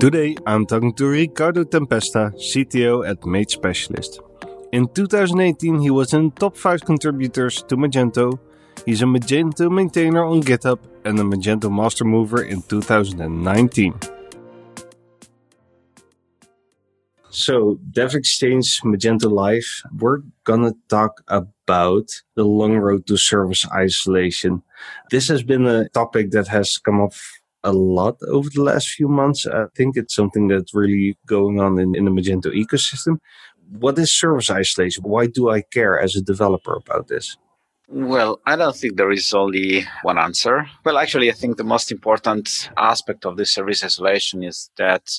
Today, I'm talking to Ricardo Tempesta, CTO at MageSpecialist. In 2018, he was in top 5 contributors to Magento. He's a Magento maintainer on GitHub and a Magento master mover in 2019. So, Dev Exchange Magento Live, we're gonna talk about the long road to service isolation. This has been a topic that has come up a lot over the last few months. I think it's something that's really going on in, in the Magento ecosystem. What is service isolation? Why do I care as a developer about this? Well, I don't think there is only one answer. Well, actually, I think the most important aspect of this service isolation is that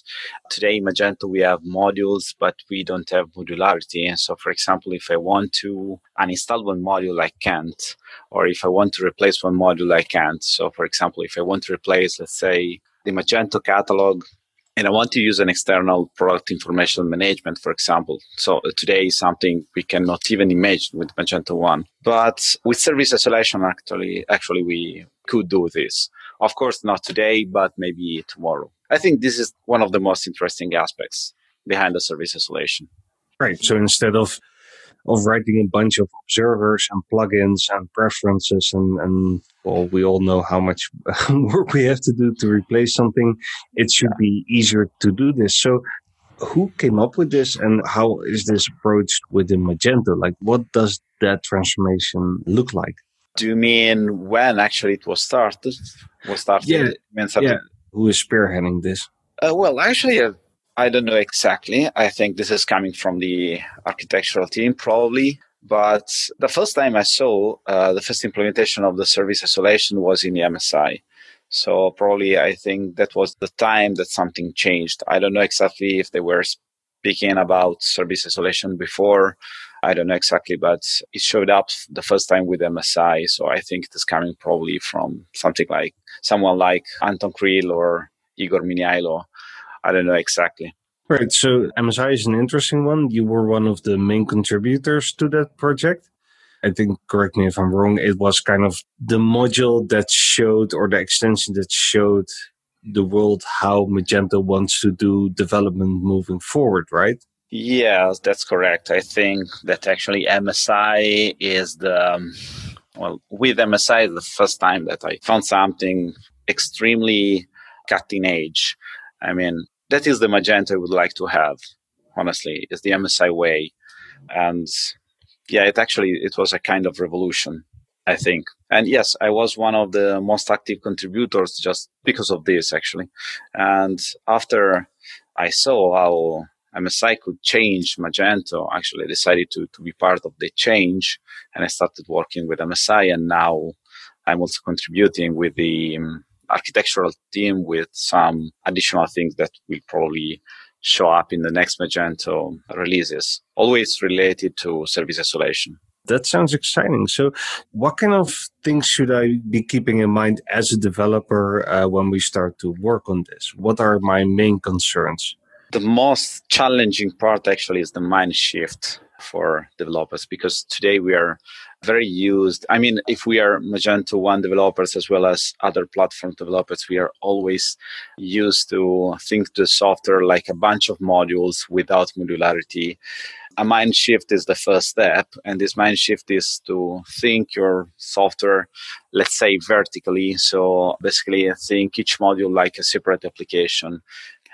today in Magento we have modules, but we don't have modularity. And so, for example, if I want to uninstall one module, I can't. Or if I want to replace one module, I can't. So, for example, if I want to replace, let's say, the Magento catalog and I want to use an external product information management, for example. So uh, today is something we cannot even imagine with Magento 1. But with service isolation, actually, actually we could do this. Of course, not today, but maybe tomorrow. I think this is one of the most interesting aspects behind the service isolation. Right. So instead of of writing a bunch of observers and plugins and preferences and, and well, we all know how much work we have to do to replace something. It should be easier to do this. So who came up with this and how is this approached within Magento? Like what does that transformation look like? Do you mean when actually it was started? Was started? Yeah. yeah. Who is spearheading this? Uh, well, actually, uh, I don't know exactly. I think this is coming from the architectural team, probably. But the first time I saw uh, the first implementation of the service isolation was in the MSI. So probably I think that was the time that something changed. I don't know exactly if they were speaking about service isolation before. I don't know exactly, but it showed up the first time with MSI. So I think it is coming probably from something like someone like Anton Kriel or Igor Miniailo I don't know exactly. Right. So MSI is an interesting one. You were one of the main contributors to that project. I think, correct me if I'm wrong, it was kind of the module that showed or the extension that showed the world how Magento wants to do development moving forward, right? Yes, that's correct. I think that actually MSI is the, um, well, with MSI, the first time that I found something extremely cutting edge. I mean, that is the Magento I would like to have, honestly, is the MSI way. And yeah, it actually, it was a kind of revolution, I think. And yes, I was one of the most active contributors just because of this, actually. And after I saw how MSI could change Magento, actually I decided to, to be part of the change and I started working with MSI and now I'm also contributing with the um, architectural team with some additional things that will probably show up in the next Magento releases, always related to service isolation. That sounds exciting. So, what kind of things should I be keeping in mind as a developer uh, when we start to work on this? What are my main concerns? The most challenging part actually is the mind shift for developers because today we are very used. I mean, if we are Magento 1 developers as well as other platform developers, we are always used to think the software like a bunch of modules without modularity. A mind shift is the first step, and this mind shift is to think your software, let's say vertically. So basically, think each module like a separate application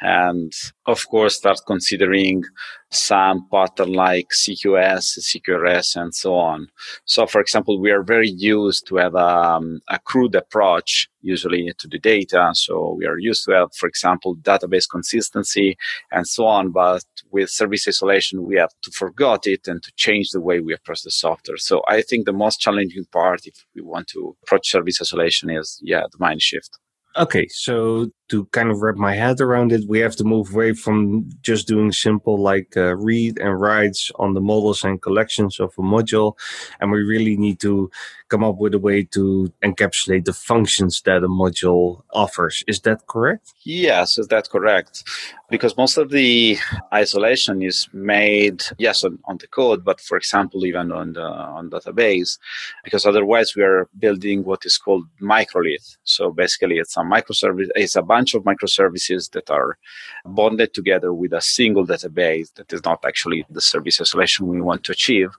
and of course start considering some pattern like CQS, CQRS, and so on. So, for example, we are very used to have um, a CRUD approach usually to the data. So we are used to have, for example, database consistency and so on. But with service isolation, we have to forget it and to change the way we approach the software. So I think the most challenging part, if we want to approach service isolation, is yeah, the mind shift. Okay, so to kind of wrap my head around it, we have to move away from just doing simple like uh, read and writes on the models and collections of a module. And we really need to come up with a way to encapsulate the functions that a module offers. Is that correct? Yes, is that correct? Because most of the isolation is made, yes, on, on the code, but for example, even on the on database, because otherwise we are building what is called microlith. So basically, it's a microservice, it's a bunch of microservices that are bonded together with a single database that is not actually the service isolation we want to achieve.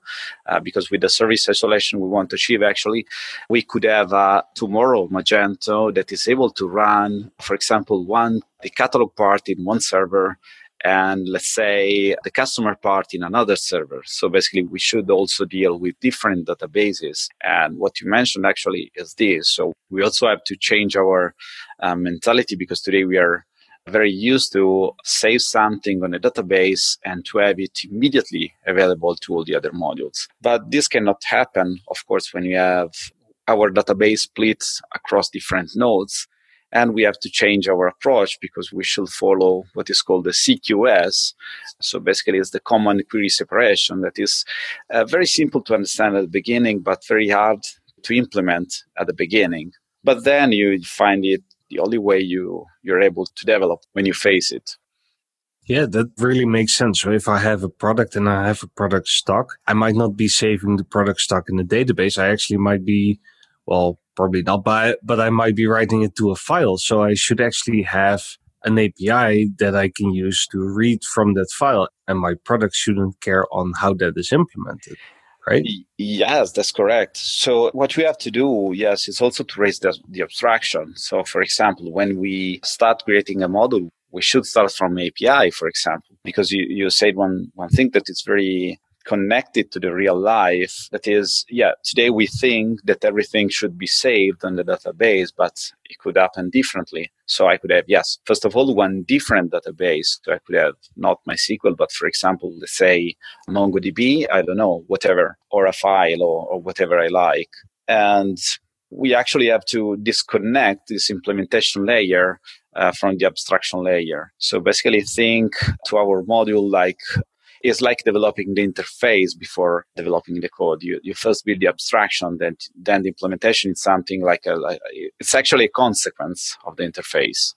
Uh, because with the service isolation we want to achieve, actually, we could have a tomorrow Magento that is able to run, for example, one the catalog part in one server and let's say the customer part in another server. So basically, we should also deal with different databases. And what you mentioned actually is this. So we also have to change our uh, mentality because today we are very used to save something on a database and to have it immediately available to all the other modules. But this cannot happen, of course, when you have our database split across different nodes and we have to change our approach because we should follow what is called the CQS. So basically, it's the command query separation that is uh, very simple to understand at the beginning, but very hard to implement at the beginning. But then you find it the only way you you're able to develop when you face it. Yeah, that really makes sense. So if I have a product and I have a product stock, I might not be saving the product stock in the database. I actually might be, well, probably not, but, but I might be writing it to a file. So I should actually have an API that I can use to read from that file. And my product shouldn't care on how that is implemented. Right? Yes, that's correct. So what we have to do, yes, is also to raise the, the abstraction. So for example, when we start creating a model, we should start from API, for example, because you, you said one, one thing that is very connected to the real life. That is, yeah, today we think that everything should be saved on the database, but it could happen differently. So I could have, yes, first of all, one different database. So I could have not MySQL, but for example, let's say MongoDB, I don't know, whatever, or a file or, or whatever I like. And we actually have to disconnect this implementation layer uh, from the abstraction layer. So basically think to our module like it's like developing the interface before developing the code. You, you first build the abstraction, then, then the implementation is something like a, it's actually a consequence of the interface.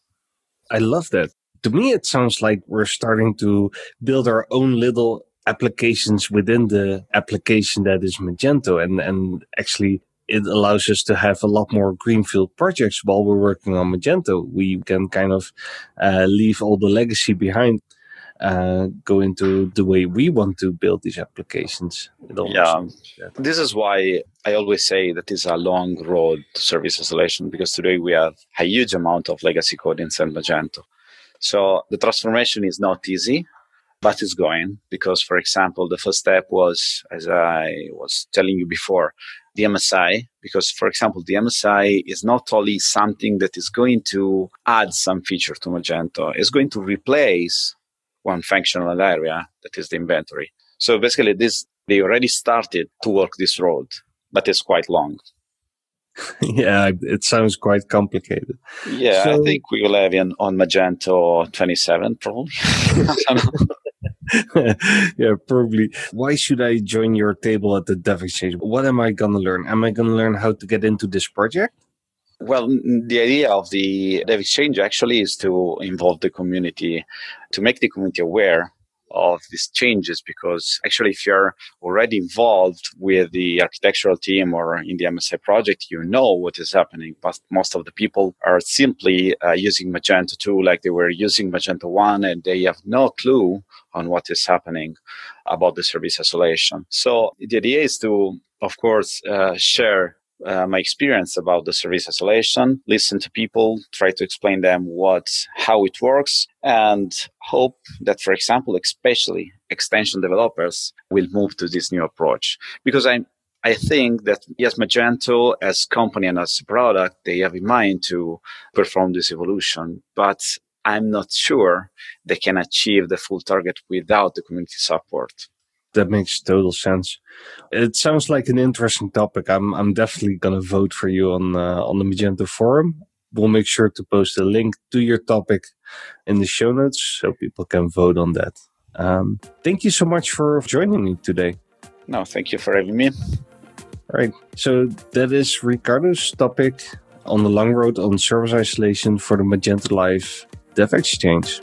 I love that. To me, it sounds like we're starting to build our own little applications within the application that is Magento. And, and actually, it allows us to have a lot more greenfield projects while we're working on Magento. We can kind of uh, leave all the legacy behind uh, go into the way we want to build these applications. Yeah, this is why I always say that it's a long road to service isolation because today we have a huge amount of legacy code in San Magento. So the transformation is not easy, but it's going because, for example, the first step was, as I was telling you before, the MSI, because, for example, the MSI is not only something that is going to add some feature to Magento, it's going to replace one functional area that is the inventory. So basically, this they already started to work this road, but it's quite long. yeah, it sounds quite complicated. Yeah, so, I think we will have in on Magento 27 probably. yeah, probably. Why should I join your table at the Dev Exchange? What am I going to learn? Am I going to learn how to get into this project? Well, the idea of the Dev Exchange actually is to involve the community, to make the community aware of these changes because actually if you're already involved with the architectural team or in the msi project you know what is happening but most of the people are simply uh, using magento 2 like they were using magento 1 and they have no clue on what is happening about the service isolation. So the idea is to of course uh, share uh, my experience about the service isolation, listen to people, try to explain them what, how it works, and hope that, for example, especially extension developers will move to this new approach. Because I, I think that yes, Magento as company and as a product, they have in mind to perform this evolution, but I'm not sure they can achieve the full target without the community support that makes total sense. It sounds like an interesting topic. I'm I'm definitely gonna vote for you on uh, on the Magento forum. We'll make sure to post a link to your topic in the show notes so people can vote on that. Um, thank you so much for joining me today. No, thank you for having me. All right. So that is Ricardo's topic on the long road on service isolation for the Magento Live Dev Exchange.